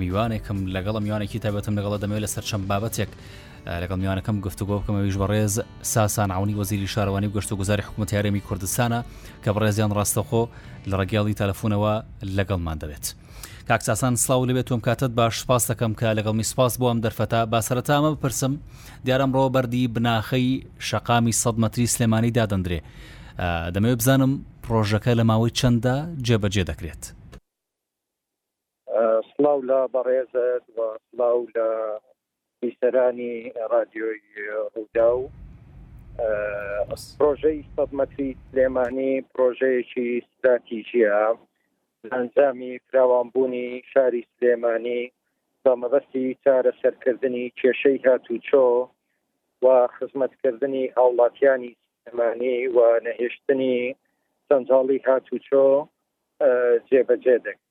میوانێکم لەگەڵە میوانێکی تابەتم لەگەڵە دەمەوێت لەسەر چەند بابەتێک لەگەڵ میوانەکەم گفتوگۆ بکەمەویش بەڕێز ساسان عونی وەزیری شارەوانی گەشت و گوزاری حکوومەت یارێمی کوردستانە کە بڕێزیان ڕاستەخۆ لە ڕگەڵی تەلەفۆنەوە لەگەڵمان دەبێت. کاک ساسان سلااو لەبێت تۆم کاتت باش سپاس دەکەم کە لەگەڵ می سپاس بۆم دەرفەتا باسەرتامە بپرسم دیارم ڕۆ بەردی بناخەی شەقامی سە مەتری سلێمانی دادەندرێ دەمەوێت بزانم پرۆژەکە لە ماوەی چەندە جێبەجێ دەکرێت. سڵاو لە بەڕێزت و سڵاو لە بیسەرانی ڕادیۆی ڕووداو. پرۆژەی سەد مەتری سلێمانی پرۆژەیەکی ستراتیژیە ئەنجامی فراوانبوونی شاری سلێمانی بە مەبەستی چارەسەرکردنی کێشەی هاتوچۆ و خزمەتکردنی هاوڵاتیانی سلێمانی و نەهێشتنی جەنجاڵی هاتوچۆ جێبەجێ دەکرێت.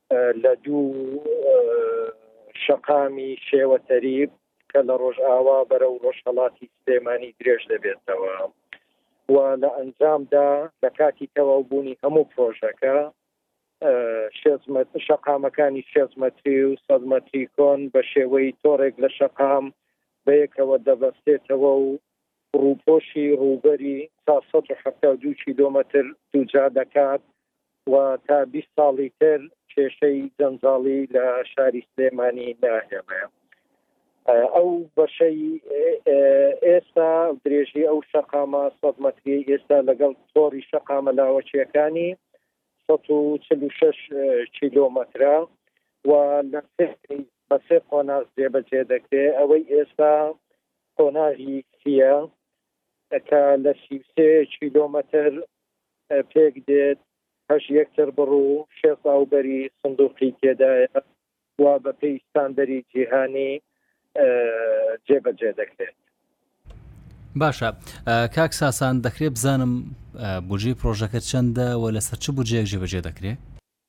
لە دوو شەقامی شێوە تەریب کە لە ڕۆژئاوا بەرە و ڕۆژهڵاتی سلێمانی درێژ دەبێتەوە و لە ئەنجامدا لە کاتی تەواوبوونی هەموو پرۆژەکە شەقامەکانی شێزمەتری و سەدمەتری کۆن بە شێوەی تۆڕێک لە شەقام بەیەکەوە دەبەستێتەوە و ڕووپۆشی ڕووبەری 1970 کیلومتر دوجا دەکات و تا بیست ساڵی تر کێشەی جەنجاڵی لە شاری سلێمانی ناهێڵێ ئەو بەشەی ئێستا درێژی ئەو شەقامە سە مەتری ئێستا لەگەڵ تۆری شەقامە لاوەچیەکانی 1646 کیلۆمەترە و لە بە سێ قۆناغ جێبەجێ دەکرێت ئەوەی ئێستا قۆناغی سیە کە لە سی و سێ کیلۆمەتر پێک دێت، هەشت یەکتر بڕ و شێست ئاوبەری سندوقی تێدایە و بەپێی ستاندەری جیهانی جێبەجێ دەکرێت. باشە کاک ساسان دەکرێت بزانم بودجەی پرۆژەکە چەندە و لەسەر چ بودجەیەک جێبەجێ دەکرێت؟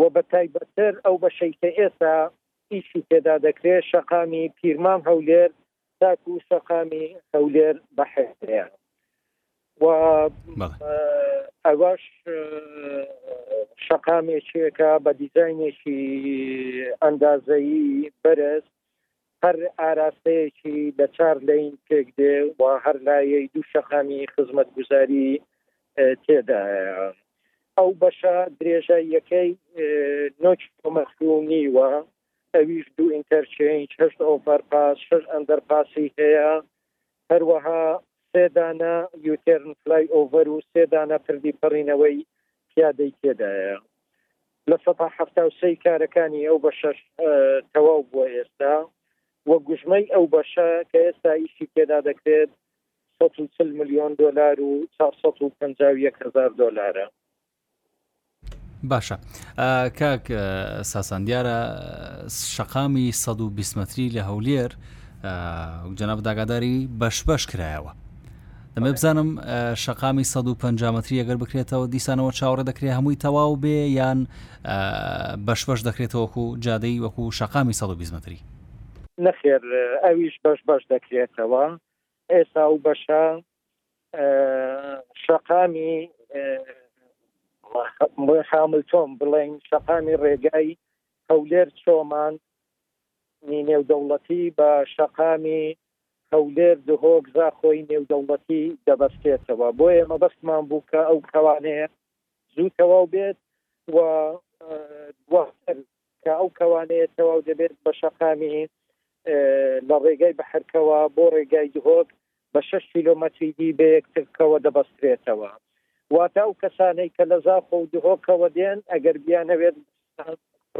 و بە تایبەتتر ئەو بەشەی کە ئێستا ئیشی تێدا دەکرێت شەقامی پیرمام هەولێر تاکو شەقامی هەولێر بەحێرەیە و ئەوەش شەقامێکێکە بە دیزینێکی ئەندازەیی بەرز هەر ئاراستەیەکی لە چار لەین پێک دێ و هەر لایەی دوو شەقامی خزمەتگوزاری تێدایە. ئەو بەشە درێژاییەکەی نۆ کیلۆمەتر و نیوە، ئەویش دوو ئینتەرچێنج، هەشت ئۆڤەرپاس، شەش ئەندەرپاسی هەیە، هەروەها سێ دانە یوتێرن فلای ئۆڤەر و سێ دانە پردی پەڕینەوەی پیادەی تێدایە. لە سەدا حەفتا و سێی کارەکانی ئەو بەشەش تەواو بووە ئێستا و گوژمەی ئەو بەشە کە ئێستا ئیشی تێدا دەکرێت سەد و چل ملیۆن دۆلار و چار سەد و پەنجا و یەک هەزار دۆلارە. باشە کاک ساسان دیارە شەقامی 120 متری لە هەولێر جەناب داگاداری بەش بەش کرایەوە دەمە بزانم شەقامی 150 متری ئەگەر بکرێتەوە دیسانەوە چاوەڕێ دەکرێت هەمووی تەواو بێ یان بەش بەش دەکرێتەوەکو جادەی وەکو شەقامی 120 متری نەخێر ئەویش بەش بەش دەکرێتەوە ئێستا و بەشە شەقامی بۆی حامل تۆم بڵێن شەقامی ڕێگای هەولێر چۆمان نی نێودەوڵەتی بە شەقامی هەولێر دهۆک زاخۆی نێودەوڵەتی دەبەستێتەوە بۆ ئێمە بەستمان بوو کە ئەو کەوانەیە زوو تەواو بێت و کە ئەو کەوانەیە تەواو دەبێت بە شەقامی لە ڕێگای بەحرکەوە بۆ ڕێگای دهۆک بە شەش کیلۆمەتری دی بە یەکترکەوە دەبەسترێتەوە. واتە ئەو کەسانەی کە لە زاخۆ و دهۆکەوە دێن ئەگەر بیانەوێت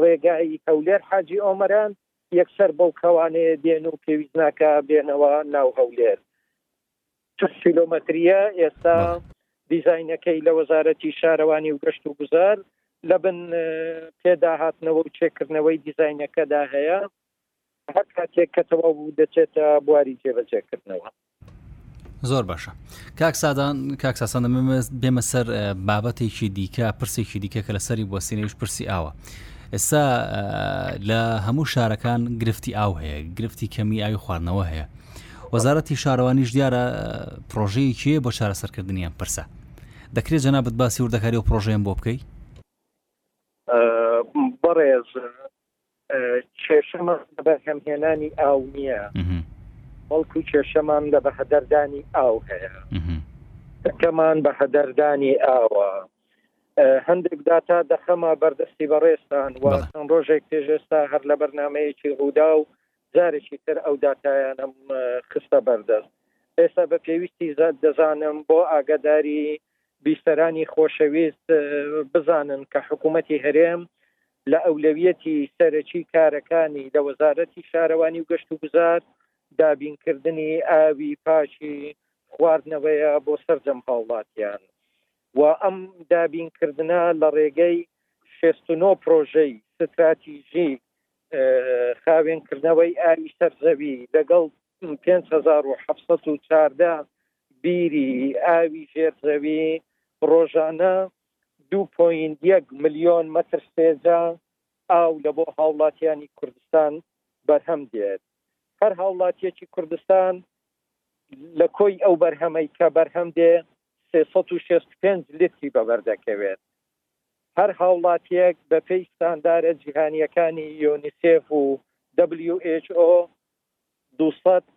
ڕێگای هەولێر حاجی ئۆمەران یەکسەر بەو کەوانەیە دێن و پێویست ناکە بێنەوە ناو هەولێر. کیلۆمەتریە ئێستا دیزینەکەی لە وەزارەتی شارەوانی و گەشت و گوزار لە بن پێدا هاتنەوە و چێکردنەوەی دیزینەکەدا هەیە هەر کاتێک کە تەواو بوو دەچێتە بواری جێبەجێکردنەوە زۆر باشە کاکسادان کاکساسان بێمە سەر بابەتێکی دیکە پرسێکی دیکە کە لەسەری بۆ سینەویش پرسی ئاوە ئێستا لە هەموو شارەکان گرفتی ئاو هەیە گرفتی کەمی ئاوی خواردنەوە هەیە وەزارەتی شارەوانیش دیارە پڕۆژەیەکی هەیە بۆ چارەسەرکردنی ئەم پرسە دەکرێت جەنابەت باسی وردەکاری و پڕۆژەیەم بۆ بکەی بەڕێز کێشەمە بەرهەمهێنانی ئاو نییە بەڵکو کێشەمان لە بەهدەردانی ئاو هەیە کەمان بە هەدەردانی ئاوە هەندێک داتا دەخەمە بەردەستی بەڕێستان و چەند ڕۆژێک پێشێستا هەر لە بەرنمەیەکی ڕوودا و جارێکی تر ئەو داتایانم خستە بەردەست ئێستا بە پێویستی زاد دەزانم بۆ ئاگاداری بیستەرانی خۆشەویست بزانن کە حکوومەتتی هەرێم لە ئەولەویەتی سەرەکی کارەکانی لە وەزارەتی شارەوانی و گەشت و گوزار دابینکردنی ئاوی پاشی خواردنەوەیە بۆ سەررجەم هاوڵاتیان و ئەم دابینکردە لە ڕێگەی 69 پرۆژەی ستراتیژی خاوێن کردنەوەی ئاوی سەر زەوی لەگەڵ 5714 بیری ئاوی ژێر زەوی ڕۆژانە 2.1 ملیۆن متر سێجا ئاو لە بۆ هاوڵاتیانی کوردستان بەرهەم دێت هەر هاوڵاتیەکی کوردستان لە کۆی ئەو بەرهەمەی کە بەرهەم دێ 365 لتری بەبەر دەکەوێت هەر هاوڵاتییەک بەپێی ستاندارە جیهانییەکانی یۆنیسێف و دەبلیو ئێچ ئۆ دوو سەد و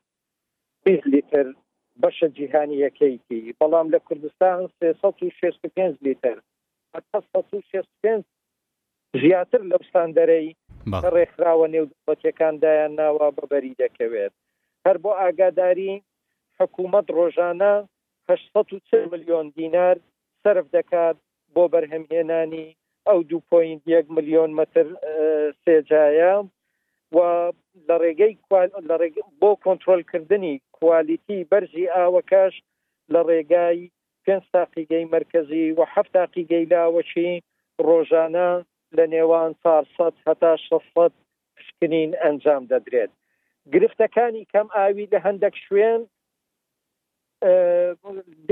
بیست لیتر بەشە جیهانییەکەیتی، بەڵام لە کوردستان سێ سەد و شەست و پێنج لیتر هەتا سەد و شەست و پێنج زیاتر لەو ستاندەرەی کە ڕێکخراوە نێودەوڵەتییەکان دایانناوە بە بەری دەکەوێت. هەر بۆ ئاگاداری، حکوومەت ڕۆژانە هەشت سەد و چل ملیۆن دینار سەرف دەکات بۆ بەرهەمهێنانی ئەو دوو پۆینت یەک ملیۆن مەتر سێجایە و لە ڕێگەی بۆ کۆنتترۆلکردنی کوالیتی بەرزی ئاوەکەش لە ڕێگای پێنج تاقیگەی مەرکزی و هەفت تاقیگەی لاوەکی ڕۆژانە لە نێوان 400 هەتا 600 پشکنین ئەنجام دەدرێت گرفتەکانی کەم ئاوی لە هەندێک شوێن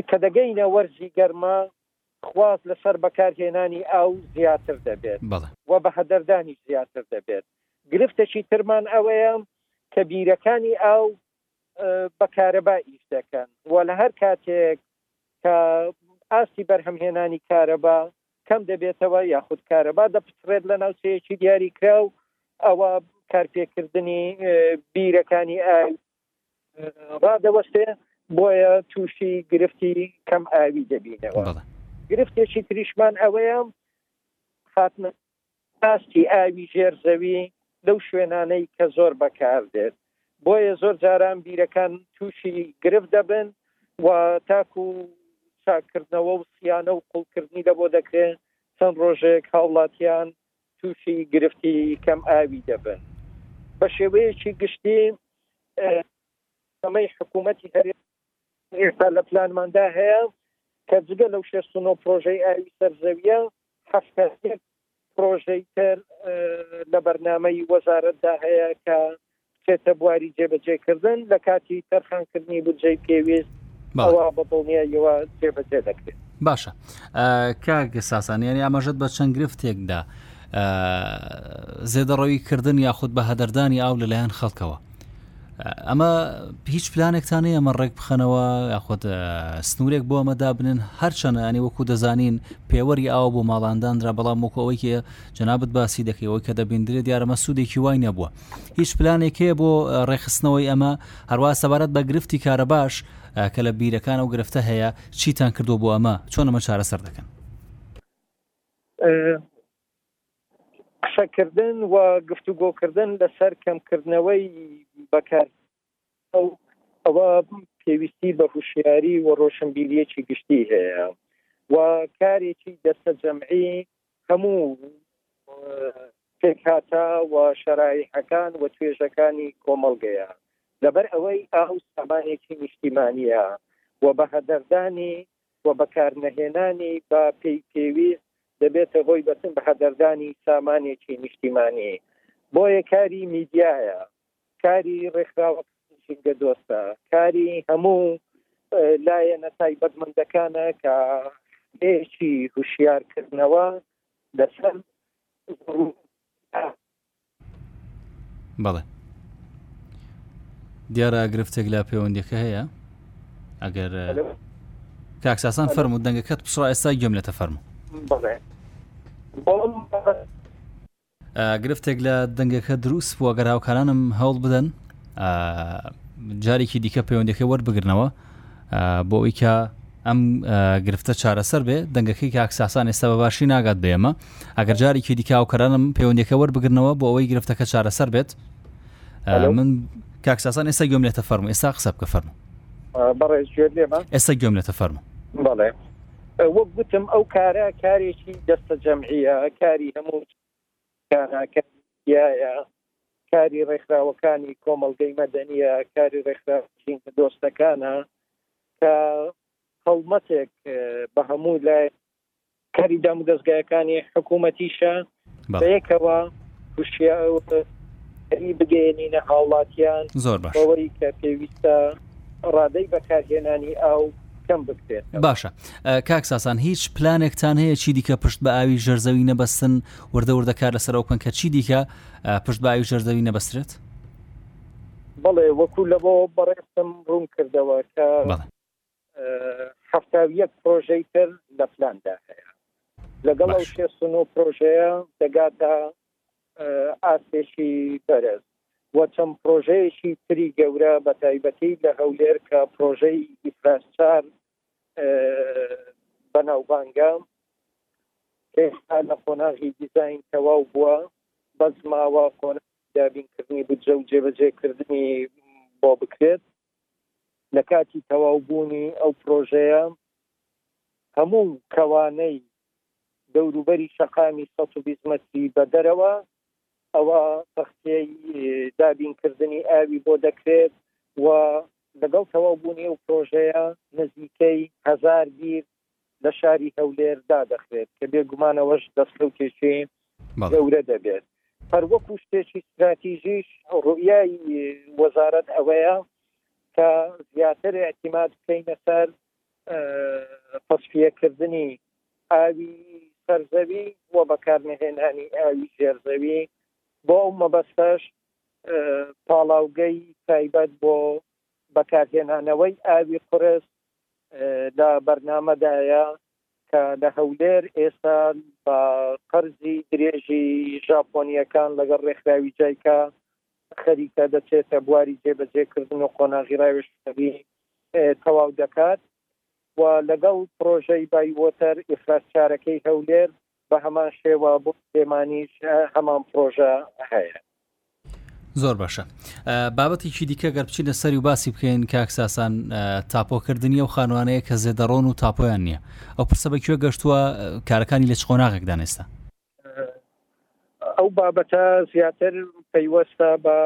کە دەگەینە وەرزی گەرما خواست لەسەر بەکارهێنانی ئاو زیاتر دەبێت و بەهەدەردانیش زیاتر دەبێت گرفتەکی ترمان ئەوەیە کە بیرەکانی ئاو بەکارەبا ئیش دەکەن و لە هەر کاتێک کە ئاستی بەرهەمهێنانی کارەبا کەم دەبێتەوە یاخود کارەبا دەپترێت لە ناوچەیەکی دیاری کرا و ئەوە کارپێکردنی بیرەکانی ئاوی ڕادەوەستێ بۆیە تووشی گرفتی کەم ئاوی دەبینەوە گرفتێکی تریشمان ئەوەیە خاتنە ئاستی ئاوی ژێر زەوی لەو شوێنانەی کە زۆر بەکار دێت بۆیە زۆر جاران بیرەکان تووشی گرفت دەبن و تاکو چاکردنەوە و سیانە و قوڵکردنی لە بۆ دەکرێن چەند ڕۆژێک هاوڵاتیان تووشی گرفتی کەم ئاوی دەبن بە شێوەیەکی گشتی ئەمەی حکوومەتی هەرێ ئێستا لە پلانماندا هەیە کە جگە لەو شێستنەوە پرۆژەی ئاوی سەرزەویە هەفتە پرۆژەی تر لە بەرنمەی وەزارەتدا هەیە کە بچێتە بواری جێبەجێکردن لە کاتی تەرخانکردنی بودجەی پێویست ئەوە بە دڵنیایەوە جێبەجێ دەکرێت باشە کاگە ساسانیانی ئاماژەت بە چەند گرفتێکدا زێدەڕەوی کردن یاخود بە هەدەردانی ئاو لەلایەن خەڵکەوە ئەمە هیچ پلانێکتان هەیە ئەمە ڕێک بخەنەوە یاخود سنوورێک بۆ ئەمە دابنن هەرچەنە ئەنی وەکو دەزانین پێوەری ئاوە بۆ ماڵانداندرا بەڵام وەکو ئەوەیکە جەنابەت باسی دەکەیەوە کە دەبیندرێت دیارەمە سوودێکی وای نەبووە هیچ پلانێک هەیە بۆ ڕێکخستنەوەی ئەمە هەروە سەبارەت بە گرفتی کارەباش کە لە بیرەکان و گرفتە هەیە چیتان کردو بۆ ئەمە چۆن ئەمە چارەسەر دەکەن قسەکردن و گفتوگۆکردن لەسەر کەمکردنەوەی بەکار ئەو ئەوە پێویستی بە هوشیاری و ڕۆشنبیریەکی گشتی هەیە و کارێکی دەستە جەمعی هەموو پێکهاتە و شەرایحەکان و توێژەکانی کۆمەڵگەیە لەبەر ئەوەی ئاو سامانێکی نیشتیمانیە و بە هەدەردانی و بەکارنەهێنانی بە پێی پێویست دەبێتە هۆی بەسن بە هەدەردانی سامانێکی نیشتیمانی بۆیە کاری میدیایە کاری ڕێکخراوە ژینگە دۆستە کاری هەموو لایەنە تایبەتمەندەکانە کە هەیەکی هوشیارکردنەوە لەسەر بەڵێ دیارە گرفتێک لا پەیوەندەکە هەیە ئەگەر کاکساسان فەرم و دەنگەکەت پسڕ ئێستا گوێم لە تەفەرمو بەڵێ گرفتێک لە دەنگەکە دروست بووە گەر هاوکارانم هەوڵ بدەن جارێکی دیکە پەیوەندەکە وەربگرنەوە بۆ ئەوی کە ئەم گرفتە چارەسەر بێ دەنگەکەی کاکساسان ئێستا بە باشی ناگات بێمە ئەگەر جارێکی دیکە هاوکارانم پەیوەندەکە وەربگرنەوە بۆ ئەوەی گرفتەکە چارەسەر بێت من کاکساسان ئێستا گوێم لێتە فەرم ئێستا قسە بکە فەرم بەڕێز گوێت لێمە ئێستا گوێم لێتە فەرم بەڵێ وەک گوتم ئەو کارە کارێکی دەستە جەمعە کاری هەموو کاناکەیە کاری ڕێکخراوەکانی کۆمەڵگەی مەدەنیە کاری ڕێکخرا دۆستەکانە کە هەڵمەتێک بە هەموو لای کاری دام دەستگایەکانی حکوومەتیشە بەیەکەوە هوشیاری بگەیەنینە هاوڵاتیان بەوەی کە پێویستە ڕادەی بەکارهێنانی ئاو کەم بکرێت. باشە کاک ساسان هیچ پلانێکتان هەیە چی دیکە پشت بە ئاوی ژەرزەوی نەبەستن وردە وردە کار لەسەر ئەو بکەن کە چی دیکە پشت باوی ژەرزەوی نەبەسترێت؟ بەڵێ وەکو لە بۆ بەڕێستم ڕوون کردەوە کە حەفتا و یەک پرۆژەی تر لە پلاندا هەیە لەگەڵ ئەو شێست و نۆ پرۆژەیە دەگاتە ئاستێکی بەرز و چەند پرۆژەیەکی تری گەورە بە تایبەتی لە هەولێر کە پرۆژەی ئیفراسچار بەناوبانگە ئێستا لە قۆناغی دیزین تەواو بووە بەس ماوە قۆناغ دابینکردنی بجە و جێبەجێکردنی بۆ بکرێت لەکاتی تەواو بوونی ئەو پرۆژەیە هەموو کەوانەی دەوروبەری شەقامی سەد و بیست مەتری بەدەرەوە ئەوە تەختیەی دابینکردنی ئاوی بۆ دەکرێت و لەگەڵ تەواو بوونی ئەو پرۆژەیە نزیکەی هزار بیر لە شاری هەولێر دادەخرێت کە بێگومان ئەوەش دەستکەوتێکی گەورە دەبێت. هەروەکو شتێکی ستراتیژیش ڕوئیای وەزارەت ئەوەیە کە زیاتر اعتیماد بکەینە سەر تەسفیەکردنی ئاوی سەرزەوی و بەکارنەهێنانی ئاوی ژێرزەوی بۆ ئەو مەبەستەش پاڵاوگەی تایبەت بۆ بەکارهێنانەوەی ئاوی قرس لە بەرنامەدایە کە لە هەولێر ئێستا بە قەرزی درێژی ژاپۆنییەکان لەگەڵ ڕێکخراوی جایکا خەریکە دەچێتە بواری جێبەجێکردن و قۆناغی ڕاوێشتنی تەواو دەکات و لەگەڵ پرۆژەی بایوۆتەر ئیفراستچارەکەی هەولێر بە هەمان شێوە بۆ سلێمانیش هەمان پرۆژە هەیە. زۆر باشە بابەتێکی دیکە گەر بچینە سەری و باسی بکەین کاکساسان تاپۆکردنی و خانوانەیە کە زێدەڕۆن و تاپۆیان نییە ئەو پرسە بە کوێ گەشتووە کارەکانی لە چقۆناغێک دانێستا ئەو بابەتە زیاتر پەیوەستە بە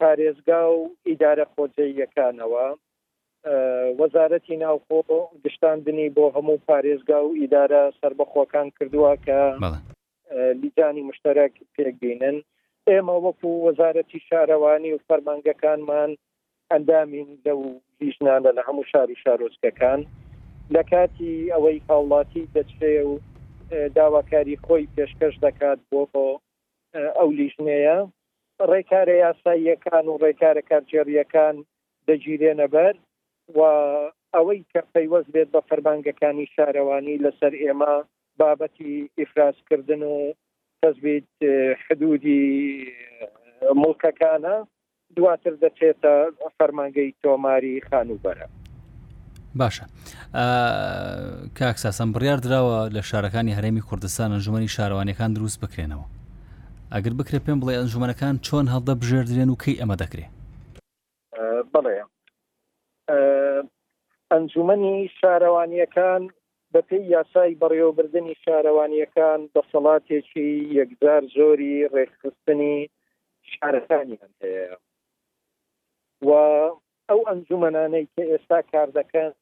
پارێزگا و ئیدارە خۆجێیەکانەوە وەزارەتی ناوخۆ گشتاندنی بۆ هەموو پارێزگا و ئیدارە سەربەخۆکان کردووە کە لیجانی مشتەرەک پێکبینن. ئێمە وەکو وەزارەتی شارەوانی و فەرمانگەکانمان ئەندامین لەو لیژنانە لە هەموو شار و شارۆچکەکان. لە کاتی ئەوەی هاوڵاتی دەچێ و داواکاری خۆی پێشکەش دەکات بۆ ئەو لیژنەیە، ڕێکارە یاساییەکان و ڕێکارە کارگێڕییەکان دەگیرێنەبەر و ئەوەی کە پەیوەست بێت بە فەرمانگەکانی شارەوانی لەسەر ئێمە بابەتی ئیفرازکردن و تەسبیت حدودی موڵکەکانە دواتر دەچێتە فەرمانگەی تۆماری خانووبەرە. باشە کاکساسم بڕیار درراوە لە شارەکانی هەرێمی کوردستان ئەنجومی شارەوانەکان دروست بکرێنەوە ئەگەر بکرێت پێم بڵێ ئەنجومەکان چۆن هەڵدە بژێردرێن و کەی ئەمە دەکرێت بڵێ ئەنجومنی شارەوانیەکان بەپی یاسای بەڕێوەبردننی شارەوانیەکان دەسەڵاتێکی یەکجار زۆری ڕێکخستنی شارەکانی هەیە و ئەو ئەنجومەنانەی کە ئێستا کار دەکەن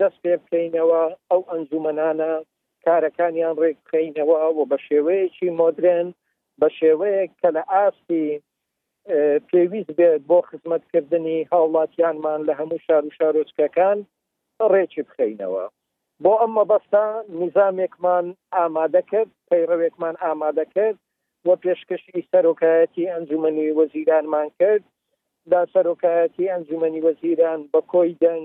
دەست پێ بکەینەوە ئەو ئەنجومەنانە کارەکانیان ڕێک بخەینەوە و بە شێوەیەکی مۆدرێن بە شێوەیەک کە لە ئاستی پێویست بێت بۆ خزمەتکردنی هاوڵاتیانمان لە هەموو شار و شارۆچکەکان ڕێکی بخەینەوە بۆ ئەم مەبەستە نظامێکمان ئامادە کرد پەیڕەوێکمان ئامادە کرد و پێشکەشی سەرۆکایەتی ئەنجومنی وەزیرانمان کرد دا سەرۆکایەتی ئەنجومنی وەزیران بە کۆی دەنگ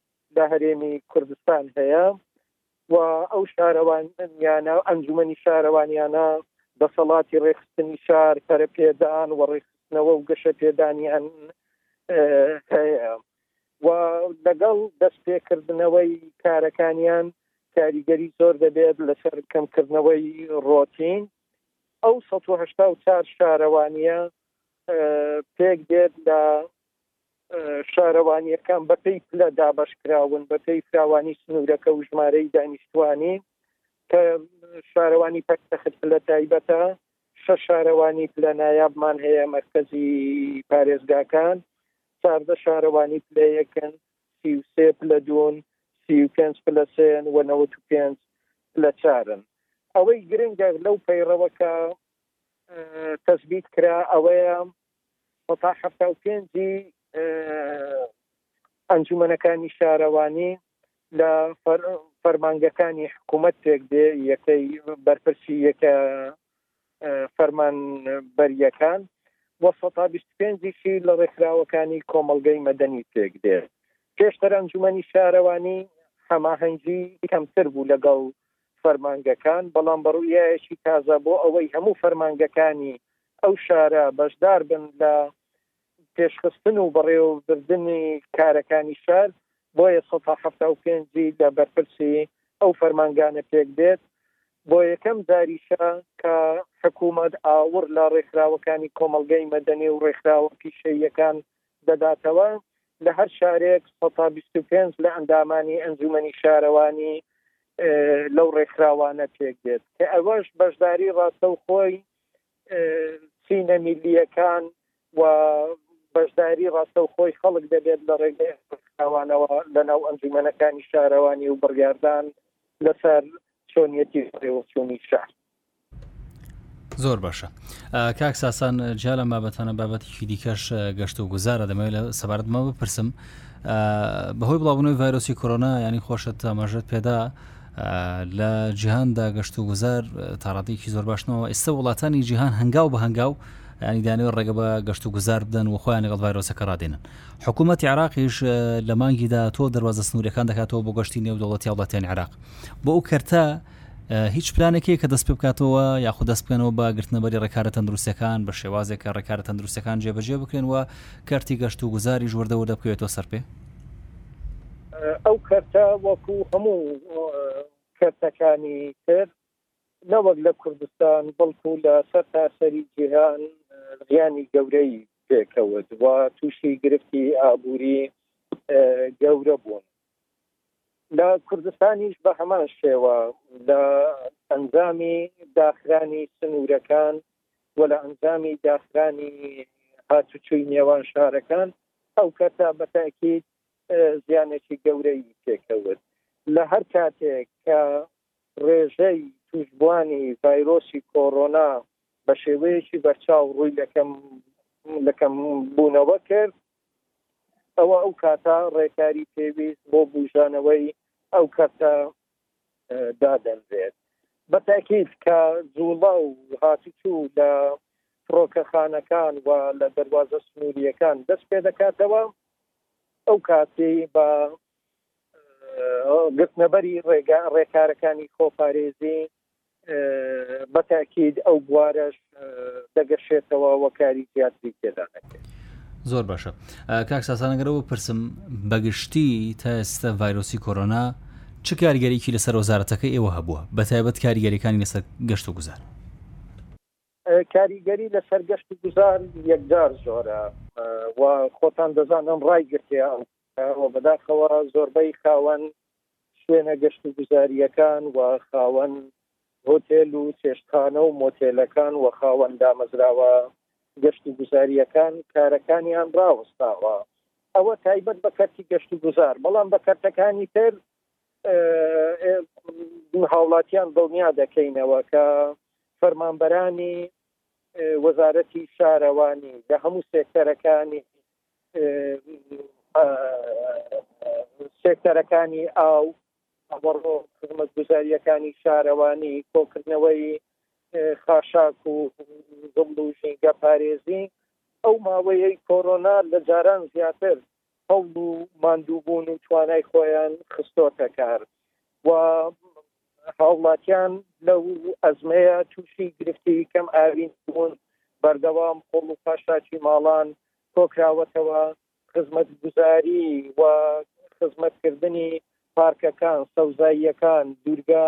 لە هەرێمی کوردستان هەیە و ئەو شارەوانیانە ئەنجومنی شارەوانیانە دەسەڵاتی ڕێخستنی شار پەرەپێدان و ڕێخستنەوە و گەشە پێدانیان هەیە و لەگەڵ دەست پێکردنەوەی کارەکانیان کاریگەری زۆر دەبێت لەسەر کەمکردنەوەی ڕۆتین ئەو 1970 شارەوانیە پێک دێت لە شارەوانییەکان بەپێی پلە دابەشکراون بەپێی فراوانی سنوورەکە و ژمارەی دانیشتوانی کە شارەوانی پەک تەخت پلە تایبەتە شە شارەوانی پلە نایابمان هەیە مەرکزی پارێزگاکان چاردە شارەوانی پلەیەکن سیوسێ پلە دوون سی و پێنج پلە سێن و نەوە و پێنج لە چارن ئەوەی گرنگە لەو پەیڕەوەکە تەسبیت کرا ئەوەیە و تا حەفتا و پێنجی ئەنجومەنەکانی شارەوانی لە فەرمانگەکانی حکوومەت پێک دێ یەکەی بەرپرسی یەکە فەرمان بەریەکان و 125 لە ڕێکخراوەکانی کۆمەلگەی مەدەنی پێک دێ پێشتر ئەنجومەنی شارەوانی هەماهەنگی کەمتر بوو لەگەڵ فەرمانگەکان بەڵام بەڕوویەکی تازە بۆ ئەوەی هەموو فەرمانگەکانی ئەو شارە بەشدار بن لە پێشخستن و بەڕێوەبردنی کارەکانی شار، بۆیە سەتا حەفتا و پێنج ی لە بەرپرسی ئەو فەرمانگانە پێک دێت، بۆ یەکەم جاریشە کە حکوومەت ئاوڕ لە ڕێکخراوەکانی کۆمەڵگەی مەدەنی و ڕێکخراوە پیشەییەکان دەداتەوە، لە هەر شارێک سەتا بیست و پێنج لە ئەندامانی ئەنجوومەنی شارەوانی لەو ڕێکخراوانە پێک دێت کە ئەوەش بەشداری ڕاستەوخۆی چینە میلیەکان و بەشداری ڕاستەوخۆی خەڵک دەبێت لە ڕێگەیانەوە لە ناو ئەنجومەنەکانی شارەوانی و بڕیاردان لەسەر چۆنیەتی ڕێوەچوونی شار زۆر باشە کاک ساسان جیا لە بابەتانە بابەتێکی دیکەش گەشت و گوزارە دەمەوێت لە سەبارەتمە بپرسم بەهۆی بڵاوبوونەوەی ڤایرۆسی کۆرۆنا ینی خۆشت تاماژت پێدا لە جیهاندا گەشت و گوزار تاڕادێکی زۆر باشنەوە ئێستا وڵاتانی جیهان هەنگاو بە هەنگاو ینی دانەوە ڕێگە بە گەشت و گوزار بدەن و خۆیان لەگەڵ ڤایرۆسەکە ڕادێنن حکوومەت عراقیش لە مانگیدا تۆ دەواازە سنوورەکان دەکاتەوە بۆ گەشتی نێو دەوڵەتی وڵاتیان عراق بۆ ئەو کەرتە هیچ پلانێکی کە دەست پێ بکاتەوە یاخود دەست بکەنەوە بە گرتنەبەری ڕێکارە تەندروستەکان بە شێوازێکە ڕێکارە تەندروستەکان جێبەجێ بکرێن و کارتی گەشت و گوزاری ژوەردەوە دەبکەوێتەوە سەر پێ ئەو کەرتە وەکو هەموو کەرتەکانی تر نەوەک لە کوردستان بەڵکو لە سەر تاسەری جیهان زیانی گەورەی پێکەوت و تووشی گرفتی ئابووری گەورە بوون لە کوردستانیش بە هەمان شێوە لە ئەنجامی داخرانی سنوورەکان و لە ئەنجامی داخرانی هاتوچوی نێوان شارەکان ئەو کەسە بە تەئکید زیانێکی گەورەی پێکەوت لە هەر کاتێک کە ڕێژەی تووشبووانی ڤایرۆسی کۆڕۆنا بە شێوەیەکی بەرچاو ڕووی لە کەم لە کەمبوونەوە کرد ئەوە ئەو کاتە ڕێکاری پێویست بۆ بوژانەوەی ئەو کەسە دادەنرێت بە تاکیید کە جوڵە و هاتوچو لە فڕۆکەخانەکان و لە دەواازە سنووریەکان دەست پێ دەکاتەوە ئەو کاتی بە گرتنەبەری ڕێگا ڕێکارەکانی خۆپارێزی بە تاکیید ئەو بوارەش دەگەشێتەوە وە کاری زیاتری تێدا دەکرێت. زۆر باشە کاک ساسانەگەرەوە پرسم بەگشتی تا ئێستا ڤایرۆسی کۆرۆنا چ کارگەرێکی لەسەر وەزارەتەکە ئێوە هەبووە بە تایبەت کاریگەریەکانی لەسەر گەشت و گوزار کاریگەری لەسەر گەشت و گوزار یەکجار زۆرە و خۆتان دەزانن ڕای گرتیان بەداخەوە زۆربەی خاوەن شوێنە گەشت و گوزاریەکان و خاوەن هۆتێل و چێشتخانە و مۆتێلەکان و خاوەن دامەزراوە گەشت و گوزاریەکان کارەکانیان ڕاوەستاوە ئەوە تایبەت بە کەرتی گەشت و گوزار بەڵام بە کەرتەکانی تر هاوڵاتیان دڵنیا دەکەینەوە کە فەرمانبەرانی وەزارەتی شارەوانی لە هەموو سێکتەرەکانی سێکتەرەکانی ئاو ئەمەڕۆ خزمەتگوزاریەکانی شارەوانی کۆکردنەوەی خاشاک و زڵ و ژینگە پارێزی ئەو ماوەیەی کۆرۆنا لە جاران زیاتر هەوڵ و ماندووبوون و توانای خۆیان خستۆتە کار و هاوڵاتیان لەو ئەزمەیە تووشی گرفتی کەم ئاوین بوون بەردەوام خۆڵ و پاشاچی ماڵان کۆکراوەتەوە خزمەت گوزاری و خزمەتکردنی پارکەکان سەوزاییەکان دوورگە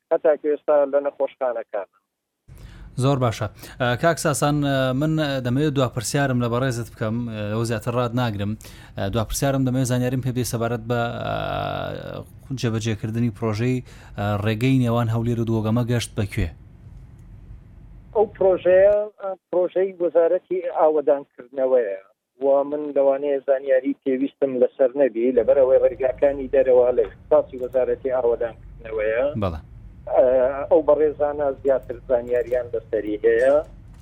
هەتاکو ئێستا لە نەخۆشخانەکان. زۆر باشە کاک ساسان من دەمەوێت دو پرسیارم لە بەڕێزت بکەم لەو زیاتر ڕات ناگرم دو پرسیارم دەمەوێت زانیاریم پێبێ سەبارەت بە جێبەجێکردنی پرۆژەی ڕێگەی نێوان هەولێر و دووەگەمە گەشت بەکوێ ئەو پرۆژەیە پرۆژەی وەزارەتی ئاوەدانکردنەوەیە و من لەوانەیە زانیاری پێویستم لەسەر نەبی لەبەر ئەوەی ڕێگاکانی دەرەوە لە ئیختیساسی وەزارەتی ئاوەدانکردنەوەیە بەڵێ. ئەو بەڕێزانە زیاتر زانیاریان لەسەری هەیە.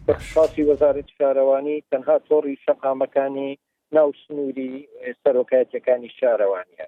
باش. ئیختیساسی وەزارەتی شارەوانی تەنها تۆڕی شەقامەکانی ناو سنووری سەرۆکایەتییەکانی شارەوانییە.